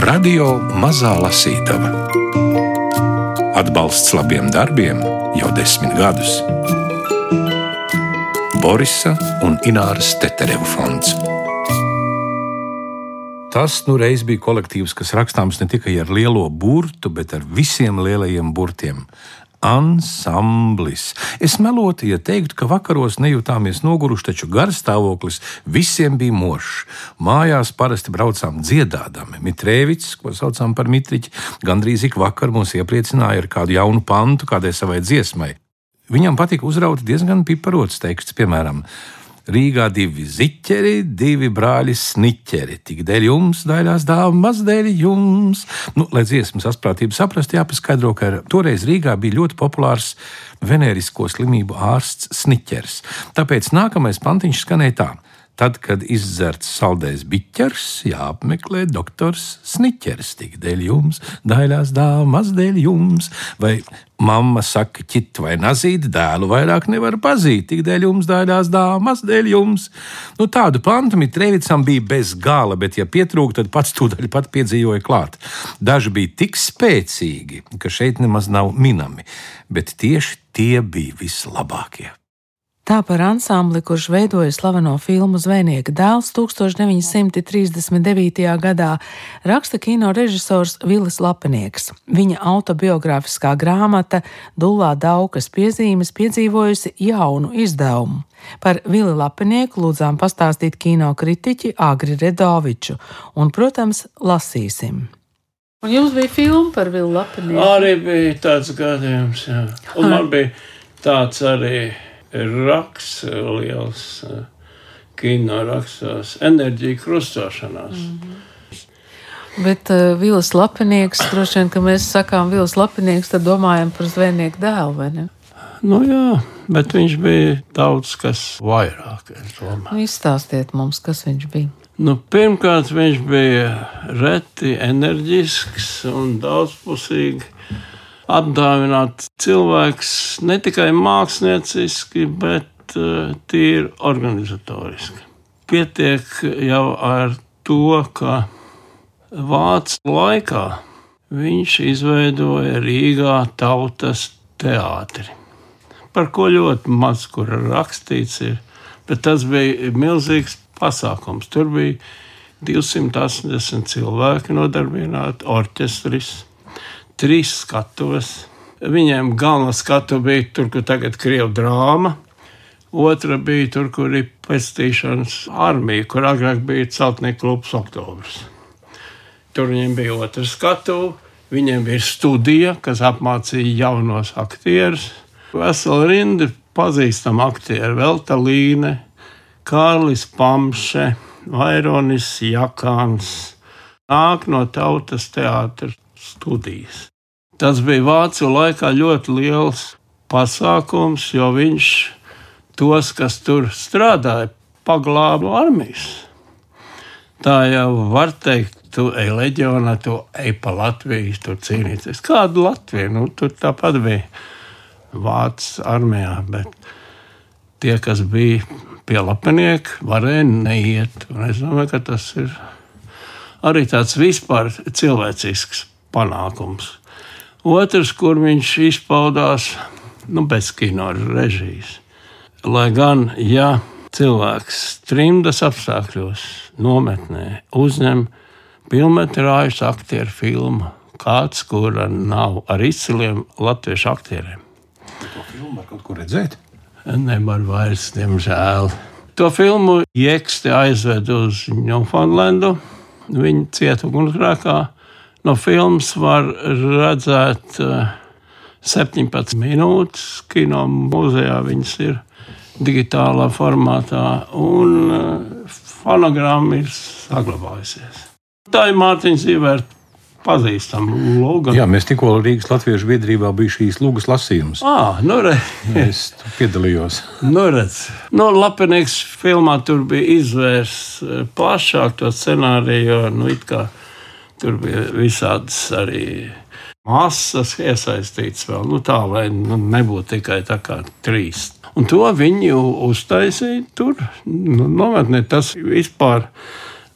Radio Mazā Lasītava. Atbalsts labiem darbiem jau desmit gadus. Borisa un Ināras Tetereva fonds. Tas nu reiz bija kolektīvs, kas rakstāms ne tikai ar lielo burtu, bet ar visiem lielajiem burtiem. Ansamblis. Es melotu, ja teiktu, ka vakaros nejūtāmies noguruši, taču garstāvoklis visiem bija mošs. Mājās parasti braucām dziedādami. Mitrēvits, ko saucām par mitriķi, gandrīz ik vakar mūs iepriecināja ar kādu jaunu pantu, kādai savai dziesmai. Viņam patika uzraut diezgan piparots teksts, piemēram, Rīgā divi ziķeri, divi brāļi sniķeri. Tik dēļ jums, daļās dāmas, dēļ jums. Nu, lai dziesmas asprātību saprastu, jāpaskaidro, ka toreiz Rīgā bija ļoti populārs venērisko slimību ārsts sniķers. Tāpēc nākamais pantiņš skanēja tā. Tad, kad izdzerts saldējs biķers, jāapmeklē doktors Sniķers. Tik dēļ jums, daļās dāmas, dēļ jums. Vai mamma saka, ķit vai nazīt, dēlu vairāk nevar pazīt. Tik dēļ jums, daļās dāmas, dēļ jums. Nu, tādu pantu Mitrēvicam bija bez gala, bet, ja pietrūka, tad pats tūdaļ pat piedzīvoja klāt. Daži bija tik spēcīgi, ka šeit nemaz nav minami, bet tieši tie bija vislabākie. Tā par ansambli, kurš veidoja slaveno filmu Zvejnieka dēls 1939. gadā, raksta kino režisors Vilis Lapenieks. Viņa autobiogrāfiskā grāmata Dulā Daukas piezīmes piedzīvojusi jaunu izdevumu. Par Vili Lapenieku lūdzām pastāstīt kino kritiķi Agri Redoviču, un, protams, lasīsim. Un jums bija filma par Vili Lapenieku? Arī bija tāds gadījums, jā. Un man bija tāds arī raksts liels kino rakstos, enerģija krustošanās. Mm -hmm. Bet uh, Vils Lapinieks, droši vien, ka mēs sakām Vils Lapinieks, tad domājam par zvejnieku dēlu, vai ne? Nu jā, bet viņš bija daudz kas vairāk, es domāju. Nu, izstāstiet mums, kas viņš bija. Nu, pirmkārt, viņš bija reti enerģisks un daudzpusīgs apdāvināt cilvēks ne tikai mākslinieciski, bet uh, tīri organizatoriski. Pietiek jau ar to, ka Vācijas laikā viņš izveidoja Rīgā tautas teātri, par ko ļoti maz kur rakstīts ir, bet tas bija milzīgs pasākums. Tur bija 280 cilvēki nodarbināti, orķestris trīs skatos. Viņiem galvenā skatu bija tur, kur tagad ir krievu drāma. Otra bija tur, kur ir pestīšanas armija, kur agrāk bija celtnieku klubs oktobrs. Tur viņiem bija otra skatu, viņiem bija studija, kas apmācīja jaunos aktierus. Vesela rinda pazīstama aktieri, Velta Līne, Kārlis Pamše, Vaironis Jakāns. Nāk no tautas teātras studijas. Tas bija Vācu laikā ļoti liels pasākums, jo viņš tos, kas tur strādāja, paglāba armijas. Tā jau var teikt, tu ej leģionā, tu ej pa Latviju, tur cīnīties. Kādu Latviju? Nu, tur tāpat bija Vācijas armijā, bet tie, kas bija pie lapenieka, varēja neiet. Un es domāju, ka tas ir arī tāds vispār cilvēcisks panākums. Otrs, kur viņš izpaudās nu, bez kino režijas. Lai gan, ja cilvēks trimdas apstākļos, nometnē, uzņem filmas aktieru filmu, kāds, kura nav ar izciliem latviešu aktieriem. To filmu var kaut kur redzēt? Nevar vairs, diemžēl. To filmu Jeksti aizved uz Ņūfaundlendu. Viņa cieta ugunsgrēkā No filmas var redzēt 17 eh, minūtes. Kino muzejā viņas ir digitālā formātā, un eh, fonogramma ir saglabājusies. Tā ir Mārtiņa Zīvērta pazīstama loga. Jā, mēs tikko Rīgas Latviešu biedrībā bija šīs lūgas lasījums. À, nu re. es piedalījos. nu redz, nu, Lapinieks filmā tur bija izvērsts eh, plašāk to scenāriju, jo, nu, it kā Tur bija visādas arī masas iesaistītas vēl, nu, tā, lai nu, nebūtu tikai tā kā trīs. Un to viņi uztaisīja tur, nu, nometnē. Tas vispār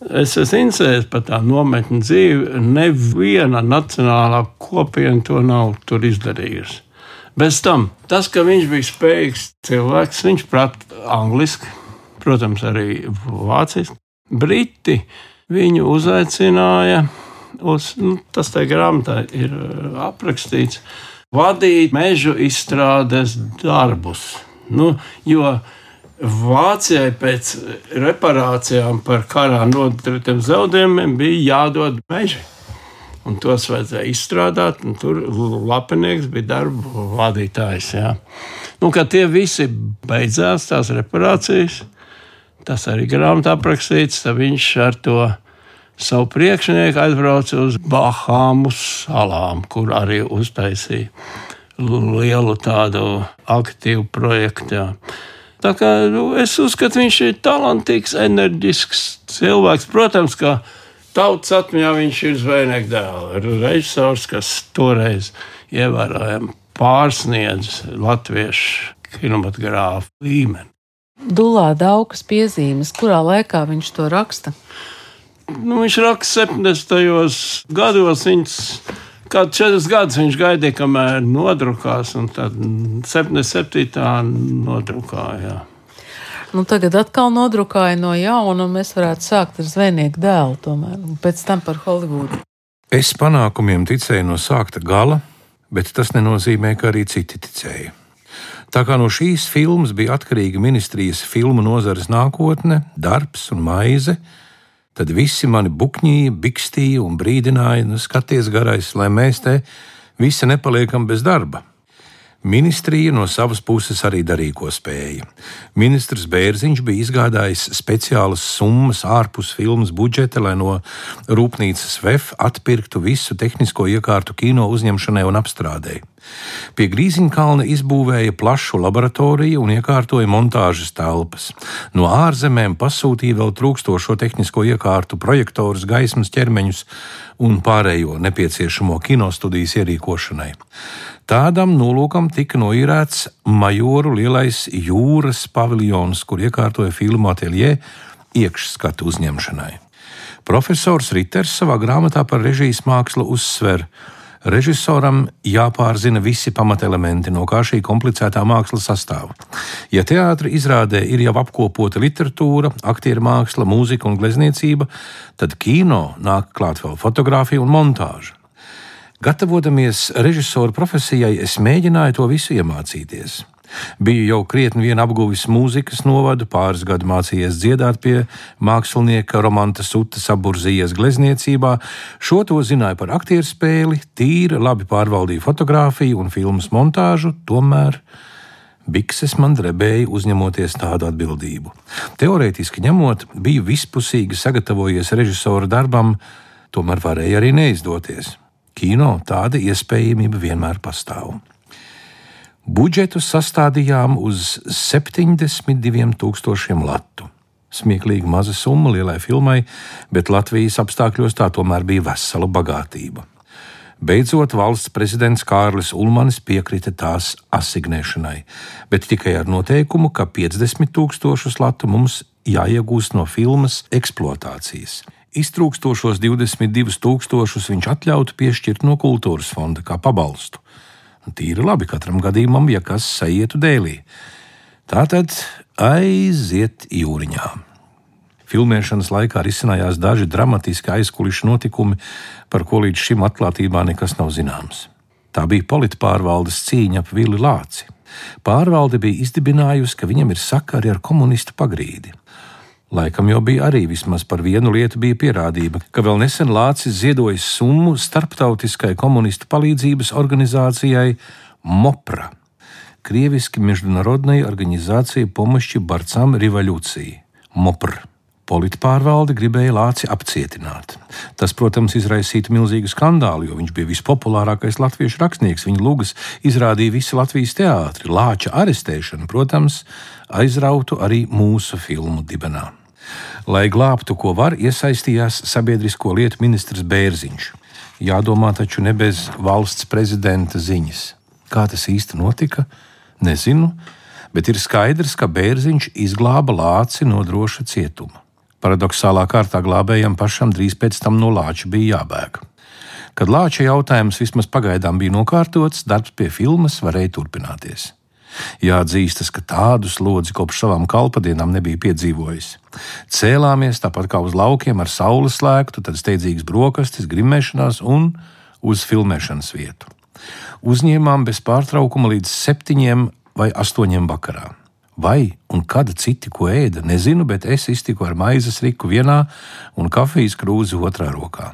Es esmu interesējies par tā nometņu dzīvi. Neviena nacionālā kopiena to nav izdarījusi. Bez tam, tas, ka viņš bija spējīgs cilvēks, viņš prata angliski, protams, arī vāciski. Briti viņu uzaicināja uz, nu, tas tajā grāmatā ir uh, aprakstīts, vadīt mežu izstrādes darbus. Nu, jo Vācijai pēc reparācijām par karā nodarītiem zaudējumiem bija jādod meži. Un tos vajadzēja izstrādāt, un tur lapinieks bija darba vadītājs. Jā. Nu, kad tie visi beidzās, tās reparācijas, tas arī grāmatā aprakstīts, tad viņš ar to savu priekšnieku aizbrauca uz Bahāmu salām, kur arī uztaisīja lielu tādu aktīvu projektu. Tā kā nu, es uzskatu, viņš ir talantīgs, enerģisks cilvēks. Protams, ka tautas atmiņā viņš ir zvejnieks dēls, režisors, kas toreiz ievērojami pārsniedz latviešu kinematogrāfu līmeni. Dulā daudzas piezīmes, kurā laikā viņš to raksta? Nu, viņš raksta 70. gados. Viņš Kādu četrus gadus viņš gaidīja, kamēr nodrukās, un tad 77. nodrukāja. Nu, tagad atkal nodrukāja no jauna, un mēs varētu sākt ar zvejnieku dēlu, tomēr, un pēc tam par Holivudu. Es panākumiem ticēju no sākta gala, bet tas nenozīmē, ka arī citi ticēja. Tā kā no šīs filmas bija atkarīga ministrijas filmu nozares nākotne, darbs un maize, Tad visi mani bukņīja, bikstīja un brīdināja, nu, skaties, garais, lai mēs te visi nepaliekam bez darba. Ministrija no savas puses arī darīja, ko spēja. Ministrs Bērziņš bija izgādājis speciālas summas ārpus filmas budžeta, lai no rūpnīcas VF atpirktu visu tehnisko iekārtu kino uzņemšanai un apstrādēji. Pie Grīziņkalna izbūvēja plašu laboratoriju un iekārtoja montāžas telpas. No ārzemēm pasūtīja vēl trūkstošo tehnisko iekārtu, projektorus, gaismas ķermeņus un pārējo nepieciešamo kinostudijas ierīkošanai. Tādam nolūkam tika noīrēts majoru lielais jūras paviljons, kur iekārtoja filmu ateljē iekšskatu uzņemšanai. Profesors Riters savā grāmatā par režijas mākslu uzsver, ka režisoram jāpārzina visi pamatelementi, no kā šī komplicētā māksla sastāv. Ja teātris izrādē ir jau apkopota literatūra, aktieru māksla, mūzika un glezniecība, tad kino nāk klāt vēl fotografija un montāža. Gatavodamies režisora profesijai, es mēģināju to visu iemācīties. Biju jau krietni vien apguvis mūzikas novadu, pāris gadu mācījies dziedāt pie mākslinieka Romanta Sutas aburzījies glezniecībā, šo to zināju par aktieru spēli, tīri labi pārvaldīju fotografiju un filmas montāžu, tomēr bikses man drebēja uzņemoties tādu atbildību. Teorētiski ņemot, biju vispusīgi sagatavojies režisora darbam, tomēr varēja arī neizdoties. Kino tāda iespējamība vienmēr pastāv. Budžetu sastādījām uz 72,000 latu. Smieklīgi maza summa lielai filmai, bet Latvijas apstākļos tā tomēr bija vesela bagātība. Beidzot, valsts prezidents Kārlis Ulmanis piekrita tās asignēšanai, bet tikai ar noteikumu, ka 50 tūkstošus latu mums jāiegūst no filmas eksploatācijas. Iztrūkstošos 22,000 viņš atļautu piešķirt no kultūras fonda kā pabalstu. Tīri labi katram gadījumam, ja kas saietu dēlī. Tā tad aiziet jūriņā. Filmēšanas laikā risinājās daži dramatiski aizkulisku notikumi, par ko līdz šim atklātībā nekas nav zināms. Tā bija politpārvaldes cīņa ap Vili Lāci. Pārvalde bija izdibinājusi, ka viņam ir sakari ar komunistu pagrīdi. Laikam jau bija arī vismaz par vienu lietu bija pierādība, ka vēl nesen Lācis ziedojis summu starptautiskai komunistu palīdzības organizācijai MOPRA, krieviski Mežģunarodnai organizācija Pomošķi Barcam Revolūcija - MOPRA. Politpārvalde gribēja Lāci apcietināt. Tas, protams, izraisītu milzīgu skandālu, jo viņš bija vispopulārākais latviešu rakstnieks. Viņa lūgas izrādīja visu Latvijas teātri. Lāča arestēšana, protams, aizrautu arī mūsu filmu dibenā. Lai glābtu, ko var, iesaistījās sabiedrisko lietu ministrs Bērziņš. Jādomā taču ne bez valsts prezidenta ziņas. Kā tas īsti notika, nezinu, bet ir skaidrs, ka Bērziņš izglāba lāci no droša cietuma. Paradoxālā kārtā glābējam pašam drīz pēc tam no lāča bija jābēg. Kad lāča jautājums vismaz pagaidām bija nokārtots, darbs pie filmas varēja turpināties. Jāatzīstas, ka tādu slodzi kopš savām kalpadienām nebija piedzīvojis. Cēlāmies tāpat kā uz laukiem ar saules slēgtu, tad steidzīgas brokastis, grimēšanās un uz filmēšanas vietu. Uzņēmām bez pārtraukuma līdz septiņiem vai astoņiem vakarā. Vai un kad citi ko ēda, nezinu, bet es iztiku ar maizes riku vienā un kafijas krūzi otrā rokā.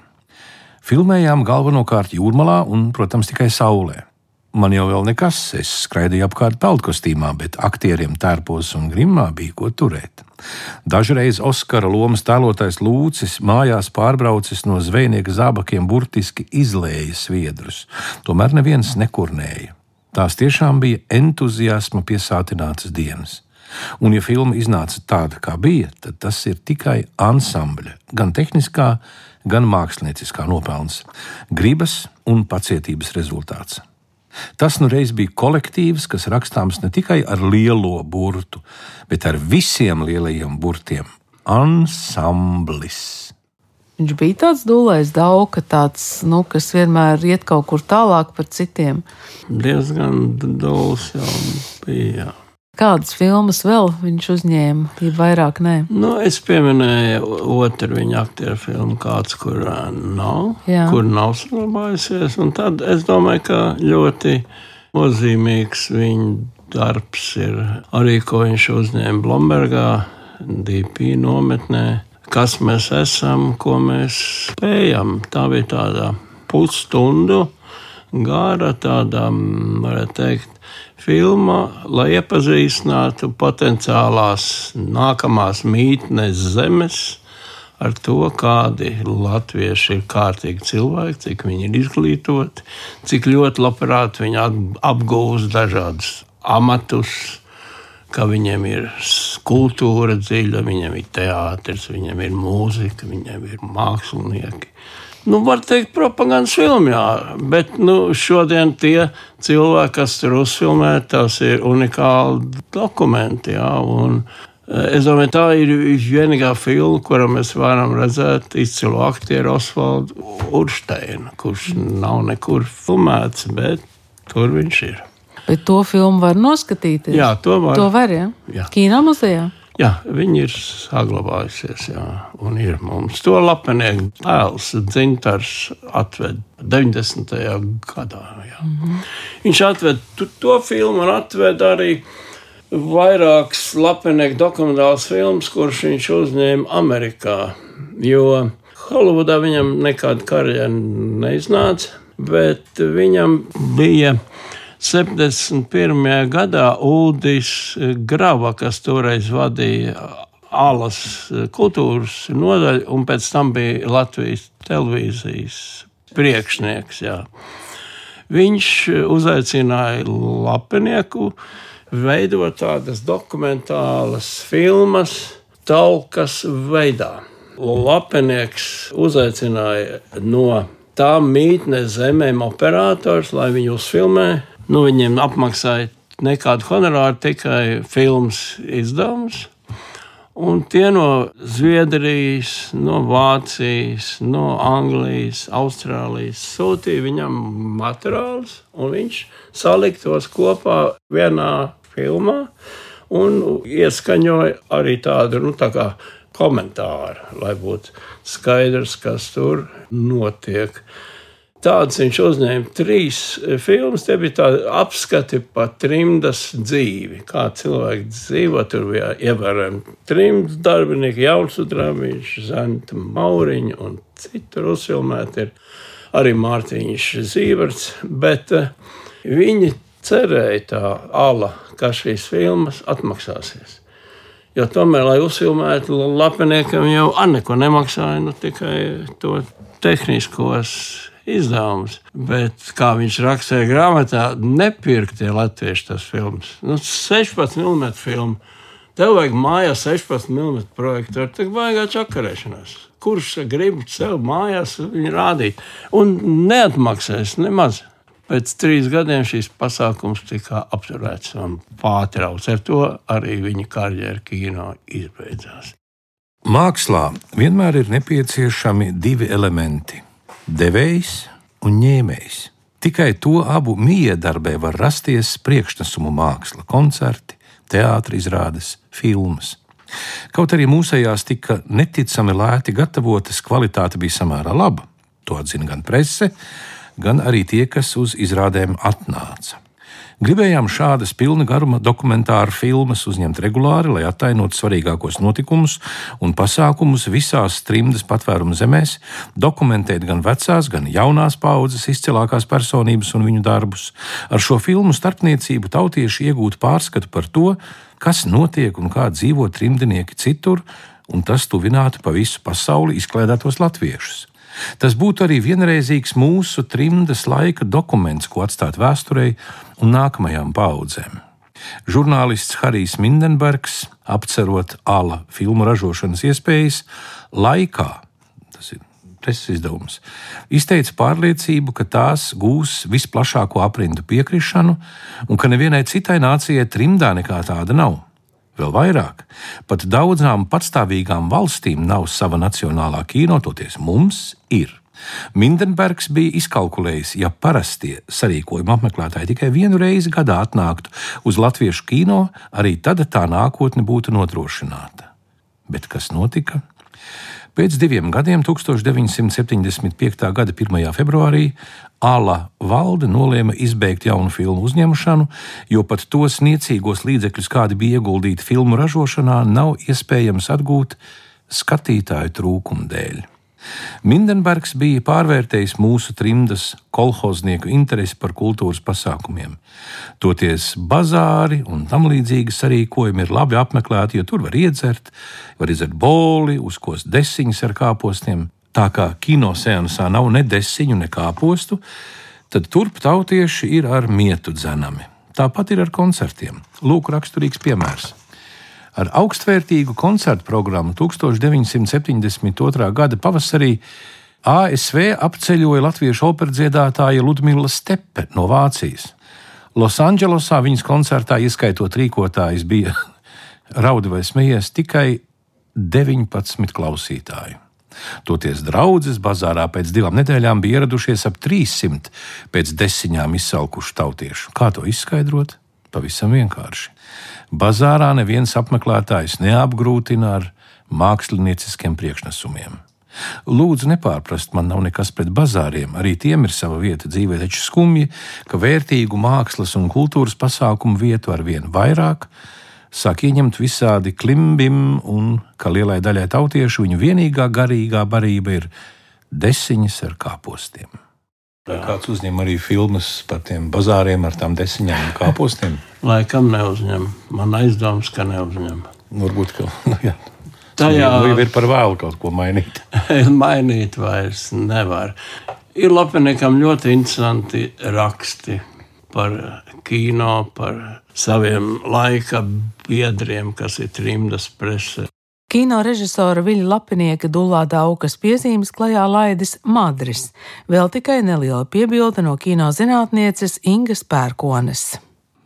Filmējām galvenokārt jūrmalā un, protams, tikai saulē. Man jau vēl nekas, es skraidīju apkārt peldkostīmā, bet aktieriem tērpos un grimā bija ko turēt. Dažreiz Oskara lomas tēlotais Lūcis mājās pārbraucis no zvejnieka zābakiem burtiski izlēja sviedrus, tomēr neviens nekurnēja. Tās tiešām bija entuziasma piesātinātas dienas. Un, ja filma iznāca tāda, kā bija, tad tas ir tikai ansambļa, gan tehniskā, gan mākslinieckā nopelns, gribas un pacietības rezultāts. Tas nu reiz bija kolektīvs, kas rakstāms ne tikai ar lielo burtu, bet ar visiem lielajiem burtiem - ansamblis. Viņš bija tāds dūlais, dauka, tāds, nu, kas vienmēr iet kaut kur tālāk par citiem. Diezgan dūls jau bija. Jā. Kādas filmas vēl viņš uzņēma, ja vairāk nē? Nu, es pieminēju otru viņa aktieru filmu, kāds, kur nav, Jā. kur nav saglabājusies. Tad es domāju, ka ļoti nozīmīgs viņa darbs ir arī, ko viņš uzņēma Blombergā, DP nometnē. Kas mēs esam, ko mēs spējam. Tā bija tāda pusstundu gara, tāda, varētu teikt, filma, lai iepazīstinātu potenciālās nākamās mītnes zemes ar to, kādi latvieši ir kārtīgi cilvēki, cik viņi ir izglītoti, cik ļoti labprāt viņi ap- apgūst dažādus amatus, ka viņiem ir kultūra dziļa, viņiem ir teātris, viņiem ir mūzika, viņiem ir mākslinieki. Nu, var teikt, propagandas filmā, bet nu, šodien tie cilvēki, kas tur uzfilmē, tas ir unikāli dokumenti. Jā, un, eh, es domāju, tā ir vienīgā filma, kurā mēs varam redzēt izcilu aktieru Osvaldu Ursteinu, kurš nav nekur filmēts, bet tur viņš ir. Bet to filmu var noskatīties. Jā, to var. To var, ja? Jā. Kino muzejā. Jā, viņi ir saglabājušies, jā, un ir mums to lapenieku tēls, dzintars atved 90. gadā. Jā. Mm -hmm. Viņš atved to filmu un atved arī vairākas lapenieku dokumentālas filmas, kuras viņš uzņēma Amerikā, jo Holivudā viņam nekāda karjera neiznāca, bet viņam bija 71. gadā Ulris Grava, kas toreiz vadīja Alas kultūras nodaļu, un pēc tam bija Latvijas televīzijas priekšnieks. Jā. Viņš uzaicināja Lapinieku veidot tādas dokumentālas filmas talkas veidā. Lapinieks uzaicināja no tām mītnes zemēm operators, lai viņu uzfilmē. Nu, viņiem apmaksāja nekādu honorāru, tikai filmas izdevumus. Un tie no Zviedrijas, no Vācijas, no Anglijas, Austrālijas sūtīja viņam materiālus, un viņš salika tos kopā vienā filmā un ieskaņoja arī tādu nu, tā komentāru, lai būtu skaidrs, kas tur notiek. Tāds viņš uzņēma trīs filmas. Tie bija tādi apskati par trimdas dzīvi. Kā cilvēki dzīvo, tur bija ievērojami trimdas darbinieki, jauns uzdrāmiņš, Zanta Mauriņa un citur uzfilmēti ir arī Mārtiņš Zīverts. Bet eh, viņi cerēja tā ala, ka šīs filmas atmaksāsies. Jo tomēr, lai uzfilmētu lapiniekam, jau neko nemaksāja, nu, tikai to tehniskos izdevumus. Bet, kā viņš rakstīja grāmatā, nepirkt tie latvieši tas filmas. Nu, 16 mm filmu. Tev vajag mājās 16 mm projektu, ar tik baigā čakarēšanās. Kurš grib sev mājās viņu rādīt? Un neatmaksās nemaz. Pēc trīs gadiem šīs pasākums tika apturēts un pārtraukts. Ar to arī viņa karjera kino izbeidzās. Mākslā vienmēr ir nepieciešami divi elementi - devējs un ņēmējs. Tikai to abu miedarbē var rasties priekšnesumu māksla, koncerti, teātris izrādes, filmas. Kaut arī mūsējās tika neticami lēti gatavotas, kvalitāte bija samērā laba. To atzina gan prese, gan arī tie, kas uz izrādēm atnāca. Gribējām šādas pilna garuma dokumentāru filmas uzņemt regulāri, lai attainotu svarīgākos notikumus un pasākumus visās trimdas patvērumu zemēs, dokumentēt gan vecās, gan jaunās paudzes izcilākās personības un viņu darbus. Ar šo filmu starpniecību tautieši iegūtu pārskatu par to, kas notiek un kā dzīvo trimdnieki citur, un tas tuvinātu pa visu pasauli izklaidētos latviešus. Tas būtu arī vienreizīgs mūsu trimdas laika dokuments, ko atstāt vēsturei un nākamajām paudzēm. Žurnālists Harijs Mindenbergs, apcerot ala filmu ražošanas iespējas, laikā, tas ir preses izdevums, izteica pārliecību, ka tās gūs visplašāko aprindu piekrišanu un ka nevienai citai nācijai trimdā nekā tāda nav. Vēl vairāk, pat daudzām patstāvīgām valstīm nav sava nacionālā kino, toties mums ir. Mindenbergs bija izkalkulējis, ja parastie sarīkojuma apmeklētāji tikai vienu reizi gadā atnāktu uz latviešu kino, arī tad tā nākotne būtu nodrošināta. Bet kas notika? Pēc diviem gadiem, 1975. gada 1. februārī, Ala valde nolēma izbeigt jaunu filmu uzņemšanu, jo pat tos niecīgos līdzekļus, kādi bija ieguldīti filmu ražošanā, nav iespējams atgūt skatītāju trūkumu dēļ. Mindenbergs bija pārvērtējis mūsu trimdas kolhoznieku interesi par kultūras pasākumiem. Toties bazāri un tam līdzīgi sarīkojumi ir labi apmeklēti, jo tur var iedzert, var iedzert boli, uzkost desiņas ar kāpostiem. Tā kā kinoseansā nav ne desiņu, ne kāpostu, tad turp tautieši ir ar mietu dzenami. Tāpat ir ar koncertiem. Lūk, raksturīgs piemērs. Ar augstvērtīgu koncertu programmu 1972. gada pavasarī ASV apceļoja latviešu operas dziedātāja Ludmila Stepe no Vācijas. Losandželosā viņas koncertā, ieskaitot rīkotājus, bija raudi vai smējies tikai 19 klausītāju. Toties draudzes bazārā pēc divām nedēļām bija ieradušies ap 300 pēc desiņām izsalkušu tautiešu. Kā to izskaidrot? Pavisam vienkārši. Bazārā neviens apmeklētājs neapgrūtina ar mākslinieciskiem priekšnesumiem. Lūdzu, nepārprast, man nav nekas pret bazāriem, arī tiem ir sava vieta dzīvē, taču skumji, ka vērtīgu mākslas un kultūras pasākumu vietu ar vien vairāk sāk ieņemt visādi klimbim, un ka lielai daļai tautiešu viņu vienīgā garīgā barība ir desiņas ar kāpostiem. Vai kāds uzņem arī filmas par tiem bazāriem ar tām desiņām un kāpostiem? Laikam neuzņem. Man aizdoms, ka neuzņem. Varbūt, ka nu, jā. Tajā nu, jau ir par vēlu kaut ko mainīt. mainīt vairs nevar. Ir Lapiniekam ļoti interesanti raksti par kino, par saviem laika biedriem, kas ir trimdas presē. Kino režisora Viļa Lapinieka Dulā Daukas piezīmes klajā laidis Madris, vēl tikai neliela piebilde no kino zinātnieces Ingas Pērkones.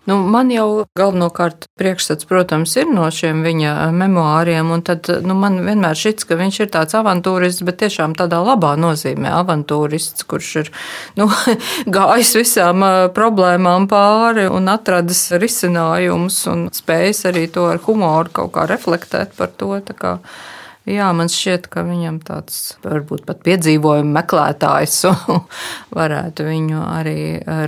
Nu, man jau galvenokārt priekšstats, protams, ir no šiem viņa memoāriem, un tad nu, man vienmēr šķits, ka viņš ir tāds avantūrists, bet tiešām tādā labā nozīmē avantūrists, kurš ir nu, gājis visām problēmām pāri un atradis risinājumus un spējis arī to ar humoru kaut kā reflektēt par to. Jā, man šķiet, ka viņam tāds varbūt pat piedzīvojuma meklētājs varētu viņu arī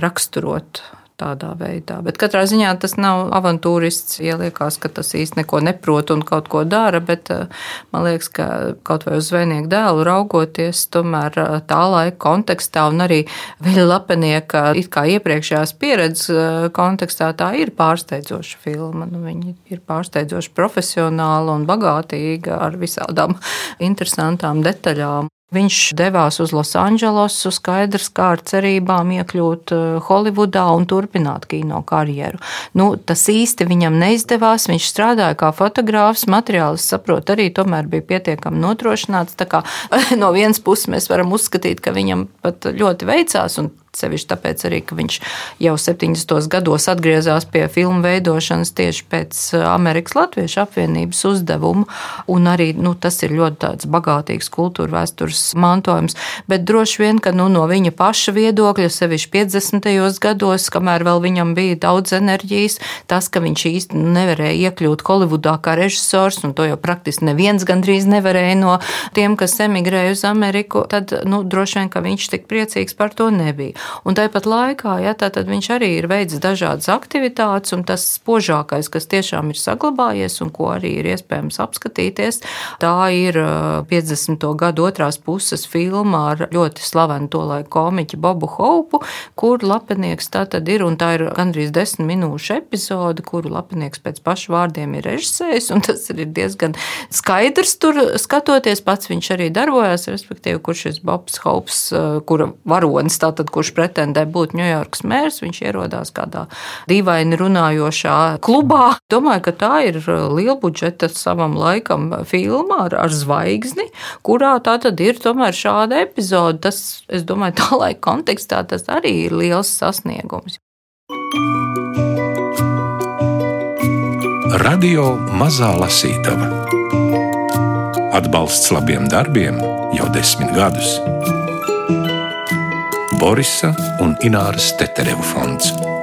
raksturot tādā veidā. Bet katrā ziņā tas nav avantūrists. Ieliekās, ka tas īsti neko neprot un kaut ko dara, bet eh, man liekas, ka kaut vai uz zvejnieku dēlu raugoties, tomēr eh, tā laika kontekstā un arī viņa lapenieka it kā iepriekšējās pieredzes eh, kontekstā tā ir pārsteidzoša filma. Nu, viņa ir pārsteidzoši profesionāla un bagātīga ar visādām interesantām detaļām. Viņš devās uz Losandželosu, skaidrs kā ar cerībām iekļūt Holivudā un turpināt kino karjeru. Nu, tas īsti viņam neizdevās. Viņš strādāja kā fotogrāfs, materiālis, saprot, arī tomēr bija pietiekami nodrošināts. Tā kā no vienas puses mēs varam uzskatīt, ka viņam pat ļoti veicās un Sevišķi tāpēc arī, ka viņš jau 70. gados atgriezās pie filmu veidošanas tieši pēc uh, Amerikas Latviešu apvienības uzdevuma, arī nu, tas ir ļoti bagātīgs kultūra vēstures mantojums, bet droši vien, ka nu, no viņa paša viedokļa, sevišķi 50. gados, kamēr vēl viņam bija daudz enerģijas, tas, ka viņš īsti nevarēja iekļūt Holivudā kā režisors, un to jau praktiski neviens gandrīz nevarēja no tiem, kas emigrēja uz Ameriku, tad nu, droši vien, ka viņš tik priecīgs par to nebija. Un tāpat laikā, ja, tā, tad viņš arī ir veids dažādas aktivitātes, un tas spožākais, kas tiešām ir saglabājies un ko arī ir iespējams apskatīties, tā ir 50. gadu otrās puses filma ar ļoti slavenu to laiku komiķi Bobu Houpu, kur lapenieks tā tad ir, un tā ir gandrīz desmit minūšu epizode, kuru lapenieks pēc pašu vārdiem ir režisējis, un tas ir diezgan skaidrs tur skatoties, pats viņš arī darbojās, respektīvi, kurš šis Bobs Hopes, kura varonis, tātad, kurš pretendē būt Ņujorkas mērs, viņš ierodās kādā dīvaini runājošā klubā. Domāju, ka tā ir liela budžeta savam laikam filma ar, ar zvaigzni, kurā tā tad ir tomēr šāda epizode. Tas, es domāju, tā laika kontekstā tas arī ir liels sasniegums. Radio Mazā Lasītava Atbalsts labiem darbiem jau desmit gadus. Borisa un Ināras Tetereva fonds.